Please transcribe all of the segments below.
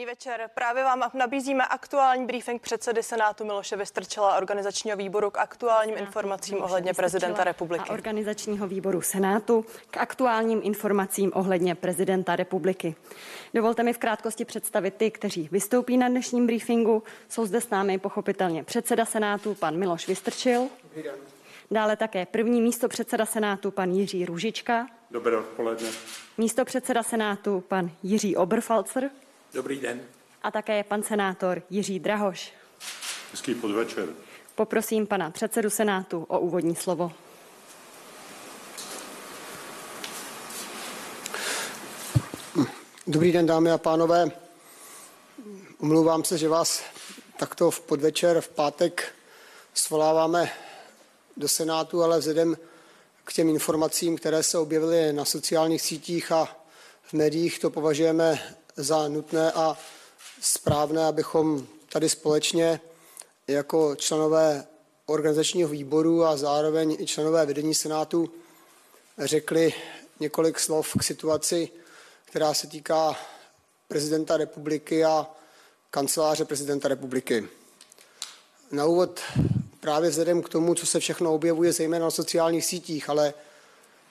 Dobrý večer. Právě vám nabízíme aktuální briefing předsedy Senátu Miloše Vystrčela organizačního výboru k aktuálním Senátu informacím Miloše ohledně prezidenta republiky. A organizačního výboru Senátu k aktuálním informacím ohledně prezidenta republiky. Dovolte mi v krátkosti představit ty, kteří vystoupí na dnešním briefingu. Jsou zde s námi pochopitelně předseda Senátu, pan Miloš Vystrčil. Dále také první místo předseda Senátu, pan Jiří Růžička. Dobré odpoledne. Místo předseda Senátu, pan Jiří Oberfalcer. Dobrý den. A také pan senátor Jiří Drahoš. Hezký podvečer. Poprosím pana předsedu Senátu o úvodní slovo. Dobrý den, dámy a pánové. Umlouvám se, že vás takto v podvečer v pátek svoláváme do Senátu, ale vzhledem k těm informacím, které se objevily na sociálních sítích a v médiích, to považujeme za nutné a správné, abychom tady společně jako členové organizačního výboru a zároveň i členové vedení Senátu řekli několik slov k situaci, která se týká prezidenta republiky a kanceláře prezidenta republiky. Na úvod právě vzhledem k tomu, co se všechno objevuje, zejména na sociálních sítích, ale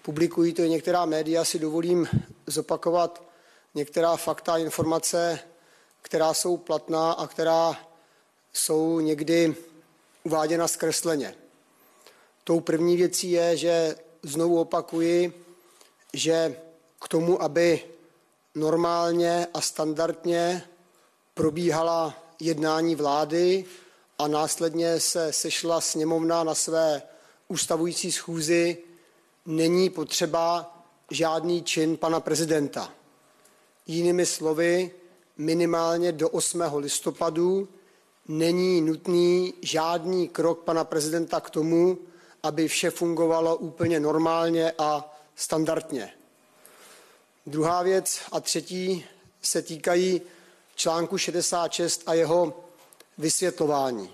publikují to i některá média, si dovolím zopakovat některá fakta a informace, která jsou platná a která jsou někdy uváděna zkresleně. Tou první věcí je, že znovu opakuji, že k tomu, aby normálně a standardně probíhala jednání vlády a následně se sešla sněmovna na své ustavující schůzi, není potřeba žádný čin pana prezidenta. Jinými slovy, minimálně do 8. listopadu není nutný žádný krok pana prezidenta k tomu, aby vše fungovalo úplně normálně a standardně. Druhá věc a třetí se týkají článku 66 a jeho vysvětlování.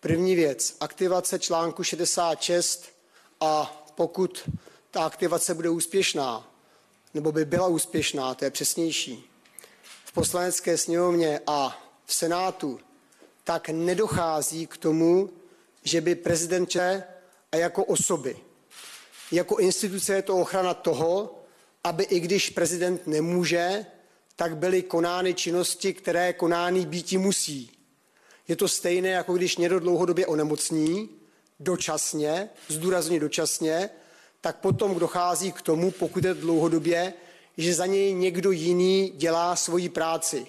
První věc, aktivace článku 66 a pokud ta aktivace bude úspěšná, nebo by byla úspěšná, to je přesnější, v poslanecké sněmovně a v Senátu, tak nedochází k tomu, že by prezident a jako osoby, jako instituce je to ochrana toho, aby i když prezident nemůže, tak byly konány činnosti, které konány býti musí. Je to stejné, jako když někdo dlouhodobě onemocní, dočasně, zdůrazně dočasně, tak potom dochází k tomu, pokud je dlouhodobě, že za něj někdo jiný dělá svoji práci.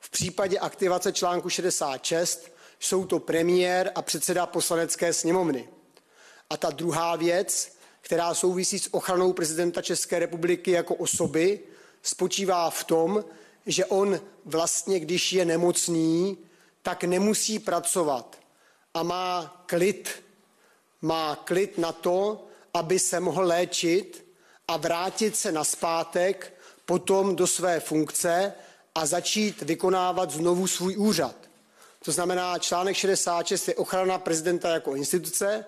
V případě aktivace článku 66 jsou to premiér a předseda poslanecké sněmovny. A ta druhá věc, která souvisí s ochranou prezidenta České republiky jako osoby, spočívá v tom, že on vlastně, když je nemocný, tak nemusí pracovat a má klid. Má klid na to, aby se mohl léčit a vrátit se naspátek potom do své funkce a začít vykonávat znovu svůj úřad. To znamená, článek 66 je ochrana prezidenta jako instituce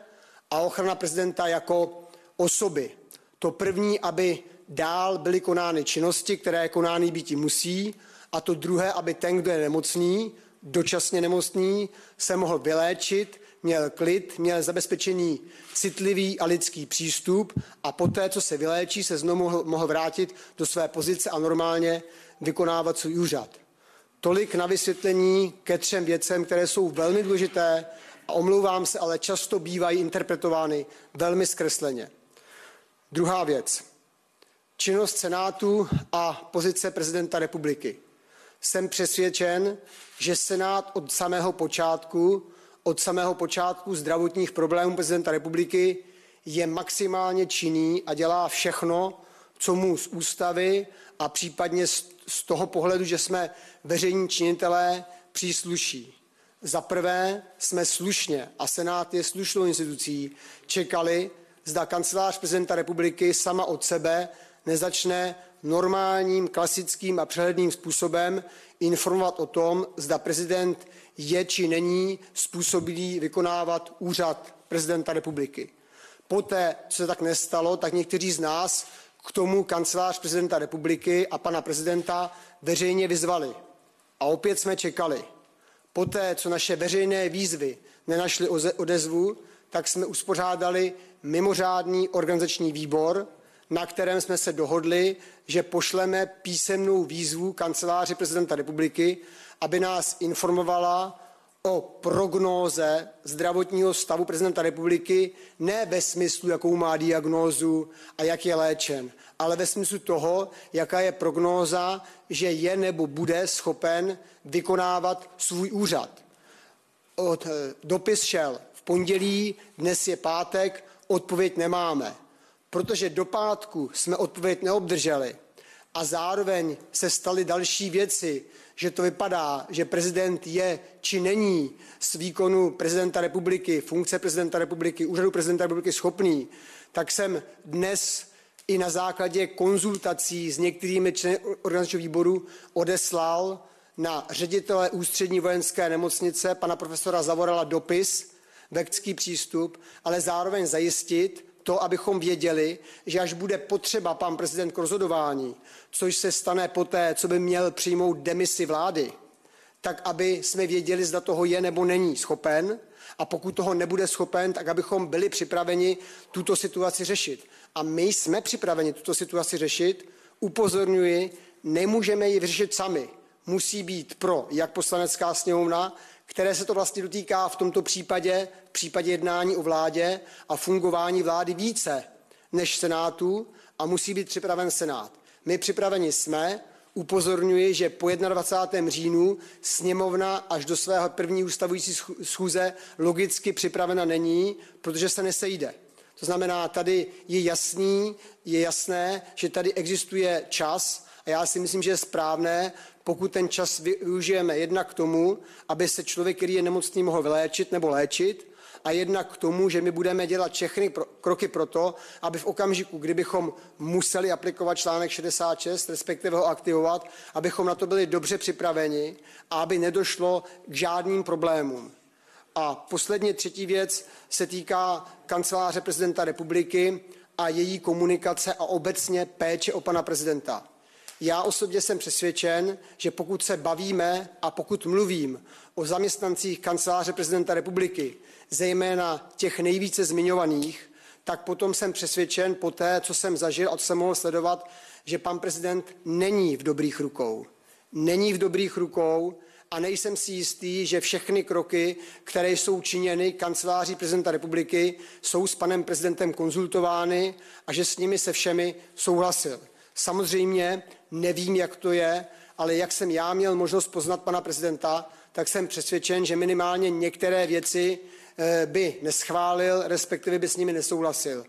a ochrana prezidenta jako osoby. To první, aby dál byly konány činnosti, které konány být musí, a to druhé, aby ten, kdo je nemocný, dočasně nemocný, se mohl vyléčit měl klid, měl zabezpečený citlivý a lidský přístup a poté, co se vyléčí, se znovu mohl, mohl vrátit do své pozice a normálně vykonávat svůj úřad. Tolik na vysvětlení ke třem věcem, které jsou velmi důležité a omlouvám se, ale často bývají interpretovány velmi zkresleně. Druhá věc. Činnost Senátu a pozice prezidenta republiky. Jsem přesvědčen, že Senát od samého počátku od samého počátku zdravotních problémů prezidenta republiky je maximálně činný a dělá všechno, co mu z ústavy a případně z toho pohledu, že jsme veřejní činitelé, přísluší. Za prvé jsme slušně, a Senát je slušnou institucí, čekali, zda kancelář prezidenta republiky sama od sebe nezačne normálním, klasickým a přehledným způsobem informovat o tom, zda prezident je či není způsobilý vykonávat úřad prezidenta republiky. Poté, co se tak nestalo, tak někteří z nás k tomu kancelář prezidenta republiky a pana prezidenta veřejně vyzvali. A opět jsme čekali. Poté, co naše veřejné výzvy nenašly odezvu, tak jsme uspořádali mimořádný organizační výbor, na kterém jsme se dohodli, že pošleme písemnou výzvu kanceláři prezidenta republiky, aby nás informovala o prognóze zdravotního stavu prezidenta republiky ne ve smyslu, jakou má diagnózu a jak je léčen, ale ve smyslu toho, jaká je prognóza, že je nebo bude schopen vykonávat svůj úřad. Od, eh, dopis šel v pondělí, dnes je pátek, odpověď nemáme. Protože do pátku jsme odpověď neobdrželi a zároveň se staly další věci, že to vypadá, že prezident je či není z výkonu prezidenta republiky, funkce prezidenta republiky, úřadu prezidenta republiky schopný, tak jsem dnes i na základě konzultací s některými členy organizačního výboru odeslal na ředitele ústřední vojenské nemocnice pana profesora Zavorala dopis, vekcký přístup, ale zároveň zajistit to, abychom věděli, že až bude potřeba pan prezident k rozhodování, což se stane poté, co by měl přijmout demisi vlády, tak aby jsme věděli, zda toho je nebo není schopen a pokud toho nebude schopen, tak abychom byli připraveni tuto situaci řešit. A my jsme připraveni tuto situaci řešit. Upozorňuji, nemůžeme ji vyřešit sami. Musí být pro jak poslanecká sněmovna, které se to vlastně dotýká v tomto případě, v případě jednání o vládě a fungování vlády více než Senátu a musí být připraven Senát. My připraveni jsme, upozorňuji, že po 21. říjnu sněmovna až do svého první ustavující schůze logicky připravena není, protože se nesejde. To znamená, tady je jasný, je jasné, že tady existuje čas a já si myslím, že je správné, pokud ten čas využijeme jednak k tomu, aby se člověk, který je nemocný, mohl vyléčit nebo léčit, a jednak k tomu, že my budeme dělat všechny pro, kroky pro to, aby v okamžiku, kdybychom museli aplikovat článek 66, respektive ho aktivovat, abychom na to byli dobře připraveni a aby nedošlo k žádným problémům. A posledně třetí věc se týká kanceláře prezidenta republiky a její komunikace a obecně péče o pana prezidenta. Já osobně jsem přesvědčen, že pokud se bavíme a pokud mluvím o zaměstnancích kanceláře prezidenta republiky, zejména těch nejvíce zmiňovaných, tak potom jsem přesvědčen po té, co jsem zažil a co jsem mohl sledovat, že pan prezident není v dobrých rukou. Není v dobrých rukou a nejsem si jistý, že všechny kroky, které jsou činěny kanceláří prezidenta republiky, jsou s panem prezidentem konzultovány a že s nimi se všemi souhlasil. Samozřejmě nevím, jak to je, ale jak jsem já měl možnost poznat pana prezidenta, tak jsem přesvědčen, že minimálně některé věci eh, by neschválil, respektive by s nimi nesouhlasil.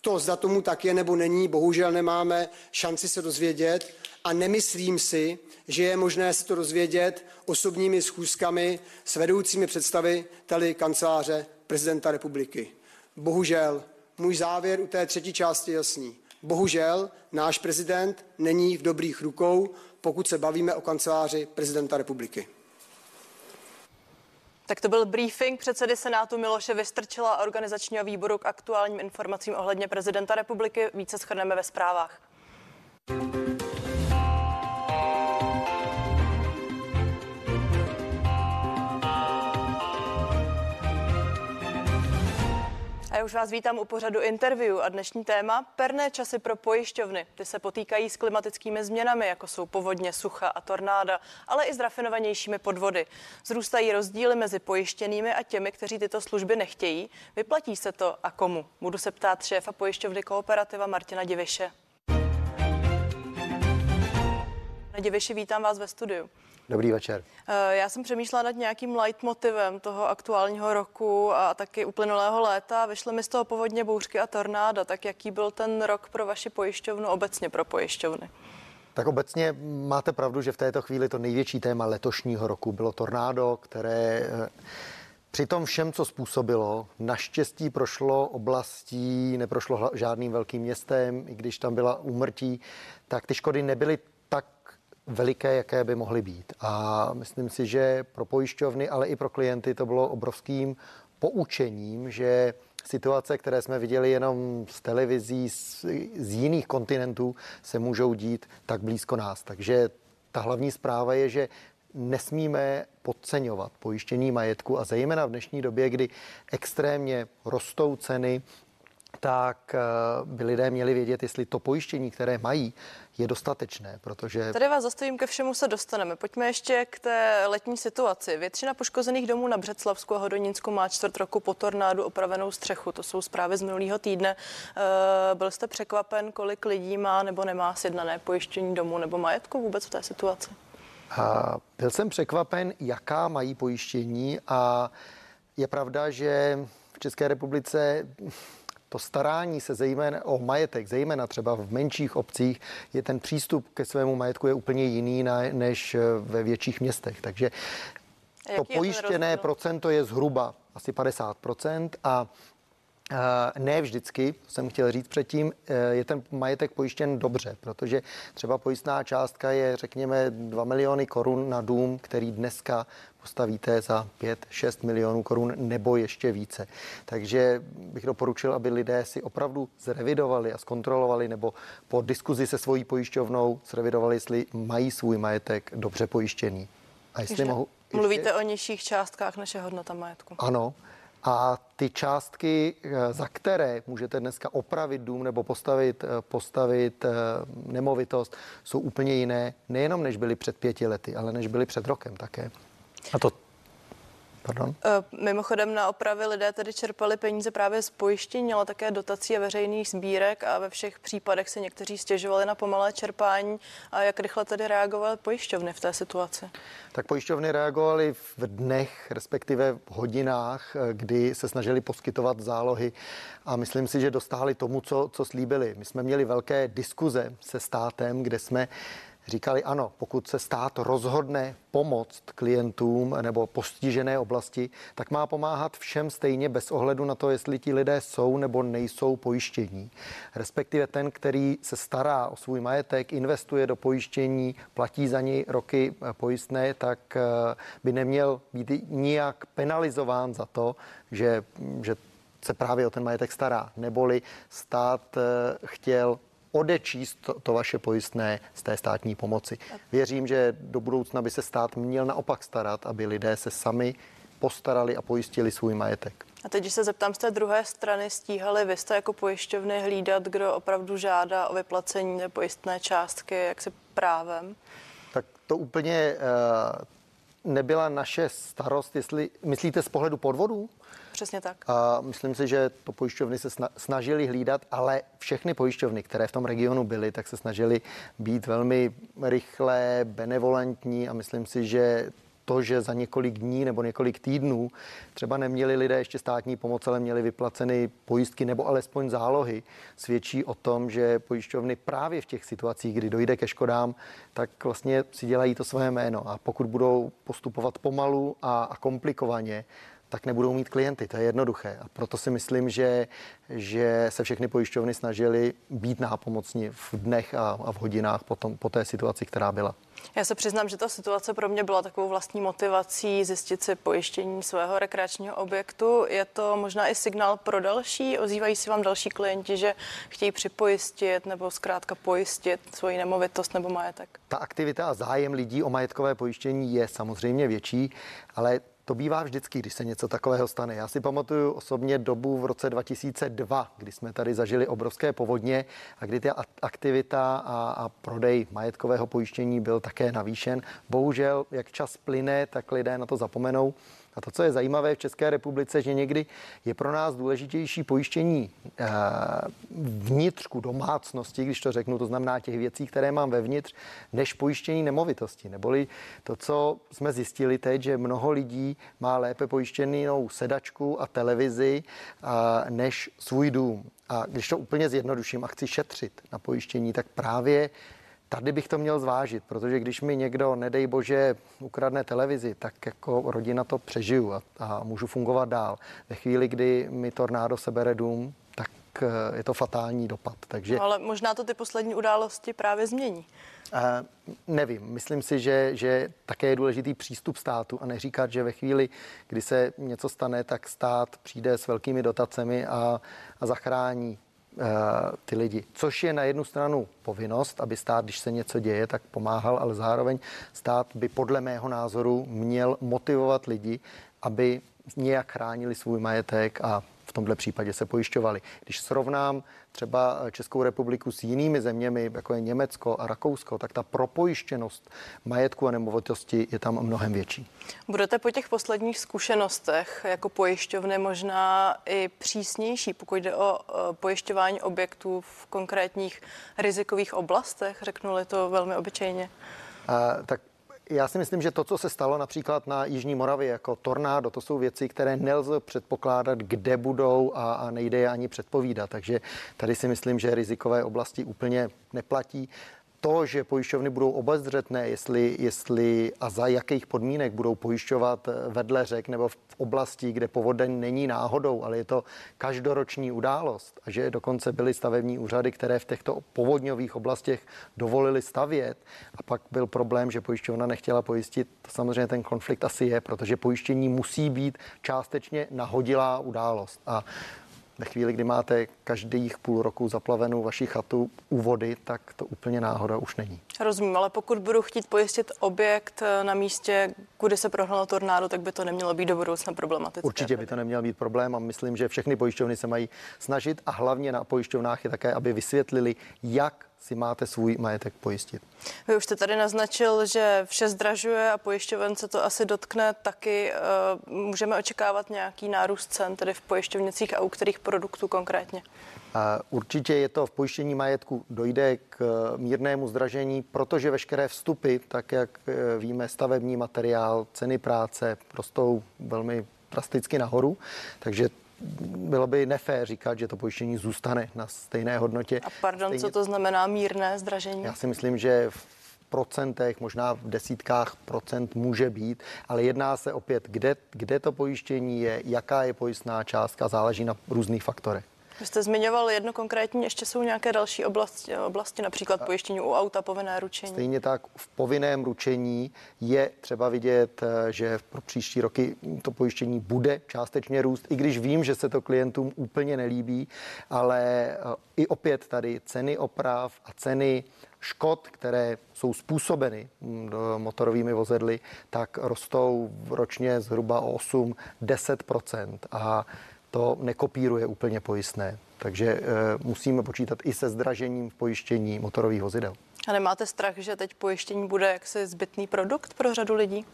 To, zda tomu tak je nebo není, bohužel nemáme šanci se dozvědět a nemyslím si, že je možné se to dozvědět osobními schůzkami s vedoucími představiteli kanceláře prezidenta republiky. Bohužel, můj závěr u té třetí části je jasný. Bohužel náš prezident není v dobrých rukou, pokud se bavíme o kanceláři prezidenta republiky. Tak to byl briefing předsedy Senátu Miloše Vystrčila a organizačního výboru k aktuálním informacím ohledně prezidenta republiky. Více schrneme ve zprávách. A já už vás vítám u pořadu interview a dnešní téma perné časy pro pojišťovny. Ty se potýkají s klimatickými změnami, jako jsou povodně, sucha a tornáda, ale i s rafinovanějšími podvody. Zrůstají rozdíly mezi pojištěnými a těmi, kteří tyto služby nechtějí. Vyplatí se to a komu? Budu se ptát šéfa pojišťovny Kooperativa Martina Diviše. Diviši, vítám vás ve studiu. Dobrý večer. Eh, já jsem přemýšlela nad nějakým leitmotivem toho aktuálního roku a taky uplynulého léta. Vyšly mi z toho povodně bouřky a tornáda. Tak jaký byl ten rok pro vaši pojišťovnu, obecně pro pojišťovny? Tak obecně máte pravdu, že v této chvíli to největší téma letošního roku bylo tornádo, které eh, při tom všem, co způsobilo, naštěstí prošlo oblastí, neprošlo žádným velkým městem, i když tam byla úmrtí, tak ty škody nebyly veliké, jaké by mohly být. A myslím si, že pro pojišťovny, ale i pro klienty to bylo obrovským poučením, že situace, které jsme viděli jenom z televizí, z, z jiných kontinentů, se můžou dít tak blízko nás. Takže ta hlavní zpráva je, že nesmíme podceňovat pojištění majetku a zejména v dnešní době, kdy extrémně rostou ceny, tak eh, by lidé měli vědět, jestli to pojištění, které mají, je dostatečné, protože... Tady vás zastavím, ke všemu se dostaneme. Pojďme ještě k té letní situaci. Většina poškozených domů na Břeclavsku a Hodoninsku má čtvrt roku po tornádu opravenou střechu. To jsou zprávy z minulého týdne. E, byl jste překvapen, kolik lidí má nebo nemá sjednané pojištění domů nebo majetku vůbec v té situaci? A byl jsem překvapen, jaká mají pojištění a je pravda, že v České republice to starání se zejména o majetek, zejména třeba v menších obcích, je ten přístup ke svému majetku je úplně jiný na, než ve větších městech. Takže to pojištěné procento je zhruba asi 50% a ne vždycky, jsem chtěl říct předtím, e, je ten majetek pojištěn dobře, protože třeba pojistná částka je, řekněme, 2 miliony korun na dům, který dneska postavíte za 5-6 milionů korun nebo ještě více. Takže bych doporučil, aby lidé si opravdu zrevidovali a zkontrolovali nebo po diskuzi se svojí pojišťovnou zrevidovali, jestli mají svůj majetek dobře pojištěný. A jestli Takže mohu... Ještě... Mluvíte o nižších částkách než je hodnota majetku. Ano, a ty částky, eh, za které můžete dneska opravit dům nebo postavit, eh, postavit eh, nemovitost, jsou úplně jiné, nejenom než byly před pěti lety, ale než byly před rokem také. A to Pardon? Mimochodem na opravy lidé tedy čerpali peníze právě z pojištění, ale také dotací a veřejných sbírek a ve všech případech se někteří stěžovali na pomalé čerpání. A jak rychle tedy reagovaly pojišťovny v té situaci? Tak pojišťovny reagovaly v dnech, respektive v hodinách, kdy se snažili poskytovat zálohy a myslím si, že dostáhli tomu, co, co slíbili. My jsme měli velké diskuze se státem, kde jsme říkali ano, pokud se stát rozhodne pomoct klientům nebo postižené oblasti, tak má pomáhat všem stejně bez ohledu na to, jestli ti lidé jsou nebo nejsou pojištění. Respektive ten, který se stará o svůj majetek, investuje do pojištění, platí za něj roky pojistné, tak eh, by neměl být nijak penalizován za to, že, že se právě o ten majetek stará. Neboli stát eh, chtěl odečíst to, to vaše pojistné z té státní pomoci. Věřím, že do budoucna by se stát měl naopak starat, aby lidé se sami postarali a pojistili svůj majetek. A teď, když se zeptám z té druhé strany, stíhali vy jste jako pojišťovny hlídat, kdo opravdu žádá o vyplacení pojistné částky, jak se právem? Tak to úplně uh, nebyla naše starost, jestli myslíte z pohledu podvodů? Přesně tak. A myslím si, že to pojišťovny se snažili hlídat, ale všechny pojišťovny, které v tom regionu byly, tak se snažili být velmi rychlé, benevolentní a myslím si, že to, že za několik dní nebo několik týdnů třeba neměli lidé ještě státní pomoc, ale měli vyplaceny pojistky nebo alespoň zálohy, svědčí o tom, že pojišťovny právě v těch situacích, kdy dojde ke škodám, tak vlastně si dělají to své jméno. A pokud budou postupovat pomalu a, a komplikovaně, tak nebudou mít klienty. To je jednoduché. A proto si myslím, že, že se všechny pojišťovny snažily být nápomocní v dnech a, a v hodinách po, tom, po té situaci, která byla. Já se přiznám, že ta situace pro mě byla takovou vlastní motivací zjistit si pojištění svého rekreačního objektu. Je to možná i signál pro další? Ozývají si vám další klienti, že chtějí připojistit nebo zkrátka pojistit svoji nemovitost nebo majetek? Ta aktivita a zájem lidí o majetkové pojištění je samozřejmě větší, ale to bývá vždycky, když se něco takového stane. Já si pamatuju osobně dobu v roce 2002, kdy jsme tady zažili obrovské povodně a kdy ta aktivita a, a prodej majetkového pojištění byl také navýšen. Bohužel, jak čas plyne, tak lidé na to zapomenou. A to, co je zajímavé v České republice, že někdy je pro nás důležitější pojištění eh, vnitřku domácnosti, když to řeknu, to znamená těch věcí, které mám vevnitř, než pojištění nemovitosti. Neboli to, co jsme zjistili teď, že mnoho lidí má lépe pojištěnou sedačku a televizi než svůj dům. A když to úplně zjednoduším a chci šetřit na pojištění, tak právě Tady bych to měl zvážit, protože když mi někdo, nedej bože, ukradne televizi, tak jako rodina to přežiju a, a můžu fungovat dál. Ve chvíli, kdy mi tornádo sebere dům, tak eh, je to fatální dopad. Takže... No, ale možná to ty poslední události právě změní. Uh, nevím, myslím si, že, že také je důležitý přístup státu a neříkat, že ve chvíli, kdy se něco stane, tak stát přijde s velkými dotacemi a, a zachrání ty lidi. Což je na jednu stranu povinnost, aby stát, když se něco děje, tak pomáhal, ale zároveň stát by podle mého názoru měl motivovat lidi, aby nějak chránili svůj majetek a v tomhle případě se pojišťovali. Když srovnám třeba Českou republiku s jinými zeměmi, jako je Německo a Rakousko, tak ta propojištěnost majetku a nemovitosti je tam mnohem větší. Budete po těch posledních zkušenostech jako pojišťovny možná i přísnější, pokud jde o pojišťování objektů v konkrétních rizikových oblastech, řeknu-li to velmi obyčejně? A, tak já si myslím, že to, co se stalo například na Jižní Moravě jako tornádo, to jsou věci, které nelze předpokládat, kde budou a, a nejde je ani předpovídat. Takže tady si myslím, že rizikové oblasti úplně neplatí to, že pojišťovny budou obezřetné, jestli, jestli a za jakých podmínek budou pojišťovat vedle řek nebo v oblasti, kde povodeň není náhodou, ale je to každoroční událost a že dokonce byly stavební úřady, které v těchto povodňových oblastech dovolili stavět. A pak byl problém, že pojišťovna nechtěla pojistit, to samozřejmě ten konflikt asi je, protože pojištění musí být částečně nahodilá událost. A ve chvíli, kdy máte každých půl roku zaplavenou vaši chatu u vody, tak to úplně náhoda už není. Rozumím, ale pokud budu chtít pojistit objekt eh, na místě, kde se prohnalo tornádo, tak by to nemělo být do budoucna problematické. Určitě by to neměl být problém a myslím, že všechny pojišťovny se mají snažit a hlavně na pojišťovnách je také, aby vysvětlili, jak si máte svůj majetek pojistit. Vy už jste tady naznačil, že vše zdražuje a pojišťoven se to asi dotkne taky. Eh, můžeme očekávat nějaký nárůst cen tedy v pojišťovnicích a u kterých produktů konkrétně? Určitě je to v pojištění majetku dojde k eh, mírnému zdražení, protože veškeré vstupy, tak jak eh, víme, stavební materiál, ceny práce rostou velmi drasticky nahoru, takže bylo by nefér říkat, že to pojištění zůstane na stejné hodnotě. A pardon, Stejně... co to znamená mírné zdražení? Já si myslím, že v procentech, možná v desítkách procent může být, ale jedná se opět, kde, kde to pojištění je, jaká je pojistná částka, záleží na různých faktorech. Vy jste zmiňoval jedno konkrétní, ještě jsou nějaké další oblasti, oblasti například pojištění u auta, povinné ručení. Stejně tak v povinném ručení je třeba vidět, eh, že pro příští roky to pojištění bude částečně růst, i když vím, že se to klientům úplně nelíbí, ale eh, i opět tady ceny oprav a ceny škod, které jsou způsobeny mm, motorovými vozidly, tak rostou ročně zhruba o 8-10% a to nekopíruje úplně pojistné. Takže e, musíme počítat i se zdražením v pojištění motorových vozidel. A nemáte strach, že teď pojištění bude jaksi zbytný produkt pro řadu lidí?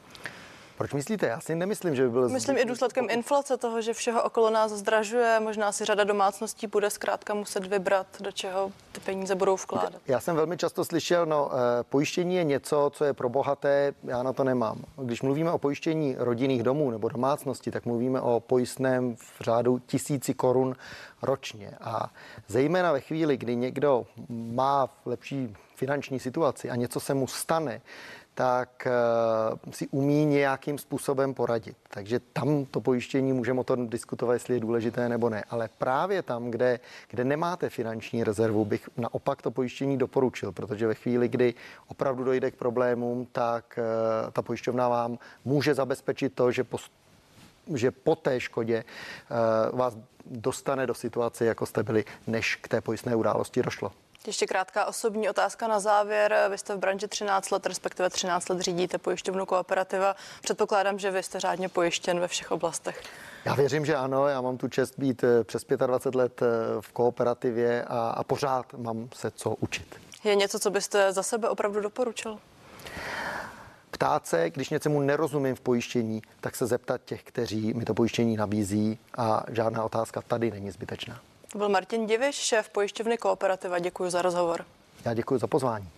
Proč myslíte? Já si nemyslím, že by byl. Myslím i důsledkem inflace toho, že všeho okolo nás zdražuje. Možná si řada domácností bude zkrátka muset vybrat, do čeho ty peníze budou vkládat. Já jsem velmi často slyšel, no, eh, pojištění je něco, co je pro bohaté, já na to nemám. Když mluvíme o pojištění rodinných domů nebo domácnosti, tak mluvíme o pojistném v řádu tisíci korun ročně. A zejména ve chvíli, kdy někdo má lepší finanční situaci a něco se mu stane, tak uh, si umí nějakým způsobem poradit. Takže tam to pojištění můžeme o tom diskutovat, jestli je důležité nebo ne. Ale právě tam, kde, kde nemáte finanční rezervu, bych naopak to pojištění doporučil, protože ve chvíli, kdy opravdu dojde k problémům, tak uh, ta pojišťovna vám může zabezpečit to, že po, že po té škodě uh, vás dostane do situace, jako jste byli, než k té pojistné události došlo. Ještě krátká osobní otázka na závěr. Vy jste v branži 13 let, respektive 13 let řídíte pojišťovnu kooperativa. Předpokládám, že vy jste řádně pojištěn ve všech oblastech. Já věřím, že ano. Já mám tu čest být eh, přes 25 let eh, v kooperativě a, a pořád mám se co učit. Je něco, co byste za sebe opravdu doporučil? Ptát se, když něčemu nerozumím v pojištění, tak se zeptat těch, kteří mi to pojištění nabízí a žádná otázka tady není zbytečná. To byl Martin Diviš, šéf pojišťovny Kooperativa. Děkuji za rozhovor. Já děkuji za pozvání.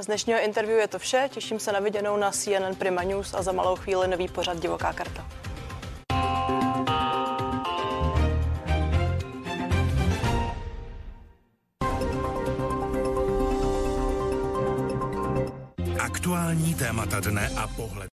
Z dnešního interview je to vše. Těším se na viděnou na CNN Prima News a za malou chvíli nový pořad Divoká karta. Aktuální témata dne a pohled.